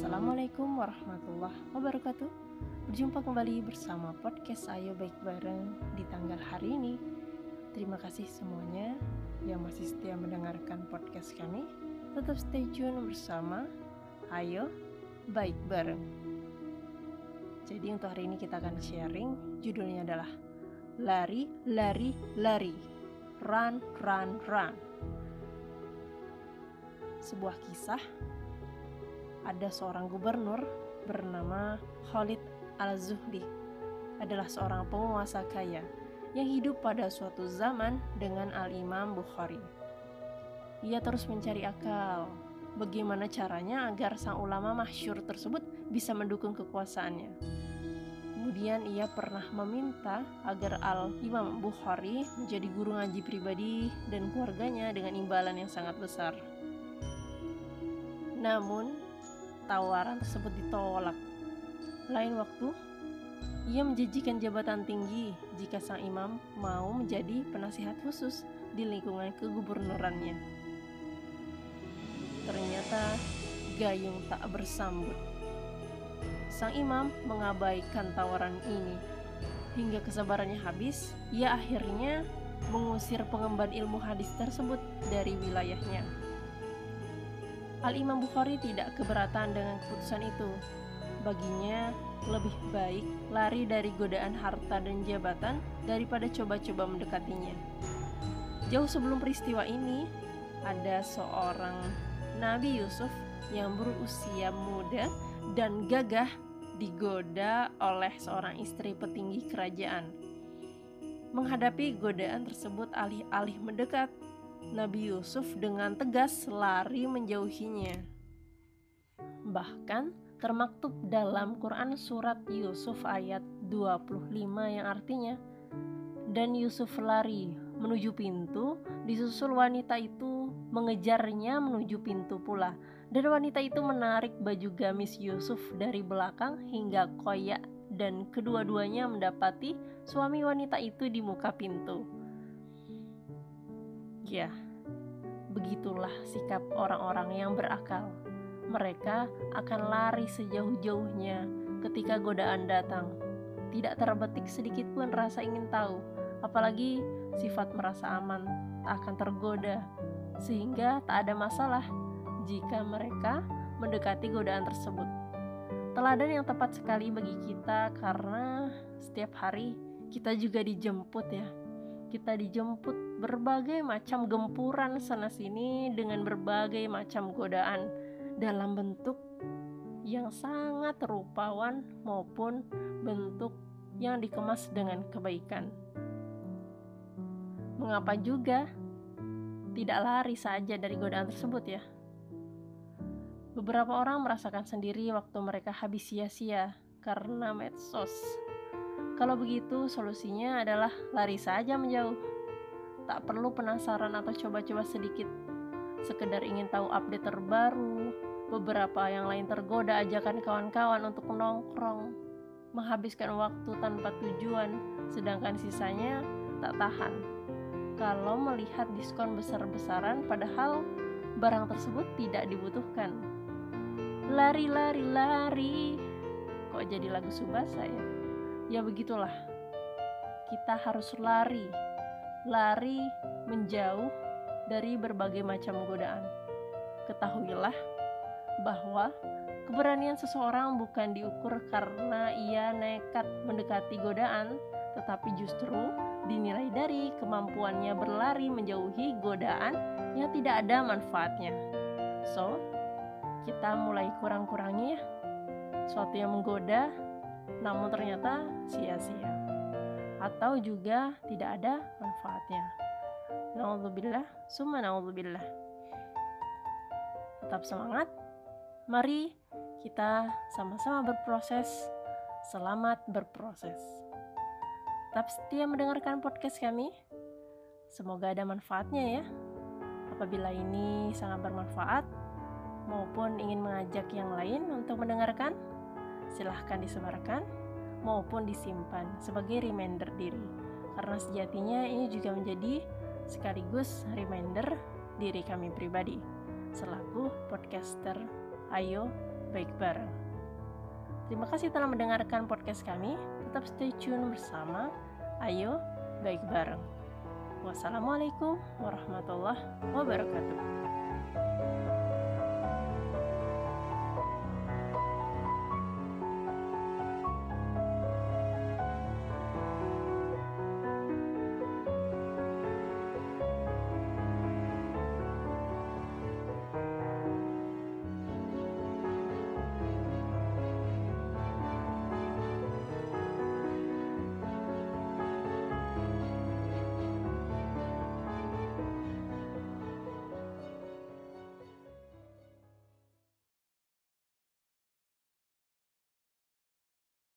Assalamualaikum warahmatullahi wabarakatuh. Berjumpa kembali bersama podcast Ayo Baik Bareng di tanggal hari ini. Terima kasih semuanya yang masih setia mendengarkan podcast kami. Tetap stay tune bersama Ayo Baik Bareng. Jadi untuk hari ini kita akan sharing. Judulnya adalah Lari, lari, lari. Run, run, run. Sebuah kisah ada seorang gubernur bernama Khalid Al-Zuhli adalah seorang penguasa kaya yang hidup pada suatu zaman dengan Al-Imam Bukhari. Ia terus mencari akal bagaimana caranya agar sang ulama masyur tersebut bisa mendukung kekuasaannya. Kemudian ia pernah meminta agar Al-Imam Bukhari menjadi guru ngaji pribadi dan keluarganya dengan imbalan yang sangat besar. Namun, tawaran tersebut ditolak. Lain waktu, ia menjanjikan jabatan tinggi jika sang imam mau menjadi penasihat khusus di lingkungan kegubernurannya. Ternyata Gayung tak bersambut. Sang imam mengabaikan tawaran ini. Hingga kesabarannya habis, ia akhirnya mengusir pengemban ilmu hadis tersebut dari wilayahnya. Al-Imam Bukhari tidak keberatan dengan keputusan itu. Baginya, lebih baik lari dari godaan harta dan jabatan daripada coba-coba mendekatinya. Jauh sebelum peristiwa ini, ada seorang Nabi Yusuf yang berusia muda dan gagah digoda oleh seorang istri petinggi kerajaan. Menghadapi godaan tersebut alih-alih mendekat, Nabi Yusuf dengan tegas lari menjauhinya. Bahkan termaktub dalam Quran surat Yusuf ayat 25 yang artinya dan Yusuf lari menuju pintu, disusul wanita itu mengejarnya menuju pintu pula. Dan wanita itu menarik baju gamis Yusuf dari belakang hingga koyak dan kedua-duanya mendapati suami wanita itu di muka pintu. Ya, begitulah sikap orang-orang yang berakal. Mereka akan lari sejauh-jauhnya ketika godaan datang. Tidak terbetik sedikit pun rasa ingin tahu, apalagi sifat merasa aman tak akan tergoda, sehingga tak ada masalah jika mereka mendekati godaan tersebut. Teladan yang tepat sekali bagi kita karena setiap hari kita juga dijemput ya kita dijemput berbagai macam gempuran sana-sini dengan berbagai macam godaan dalam bentuk yang sangat rupawan maupun bentuk yang dikemas dengan kebaikan. Mengapa juga tidak lari saja dari godaan tersebut ya? Beberapa orang merasakan sendiri waktu mereka habis sia-sia karena medsos kalau begitu, solusinya adalah lari saja menjauh. Tak perlu penasaran atau coba-coba sedikit. Sekedar ingin tahu update terbaru, beberapa yang lain tergoda ajakan kawan-kawan untuk nongkrong, menghabiskan waktu tanpa tujuan, sedangkan sisanya tak tahan. Kalau melihat diskon besar-besaran padahal barang tersebut tidak dibutuhkan. Lari, lari, lari. Kok jadi lagu Subasa ya? Ya begitulah. Kita harus lari. Lari menjauh dari berbagai macam godaan. Ketahuilah bahwa keberanian seseorang bukan diukur karena ia nekat mendekati godaan tetapi justru dinilai dari kemampuannya berlari menjauhi godaan yang tidak ada manfaatnya. So kita mulai kurang-kurangi ya. Suatu yang menggoda namun ternyata sia-sia atau juga tidak ada manfaatnya. Nauzubillah, summa nauzubillah. Tetap semangat. Mari kita sama-sama berproses. Selamat berproses. Tetap setia mendengarkan podcast kami. Semoga ada manfaatnya ya. Apabila ini sangat bermanfaat maupun ingin mengajak yang lain untuk mendengarkan, silahkan disebarkan maupun disimpan sebagai reminder diri karena sejatinya ini juga menjadi sekaligus reminder diri kami pribadi selaku podcaster Ayo Baik Bareng. Terima kasih telah mendengarkan podcast kami. Tetap stay tune bersama. Ayo, baik bareng. Wassalamualaikum warahmatullahi wabarakatuh.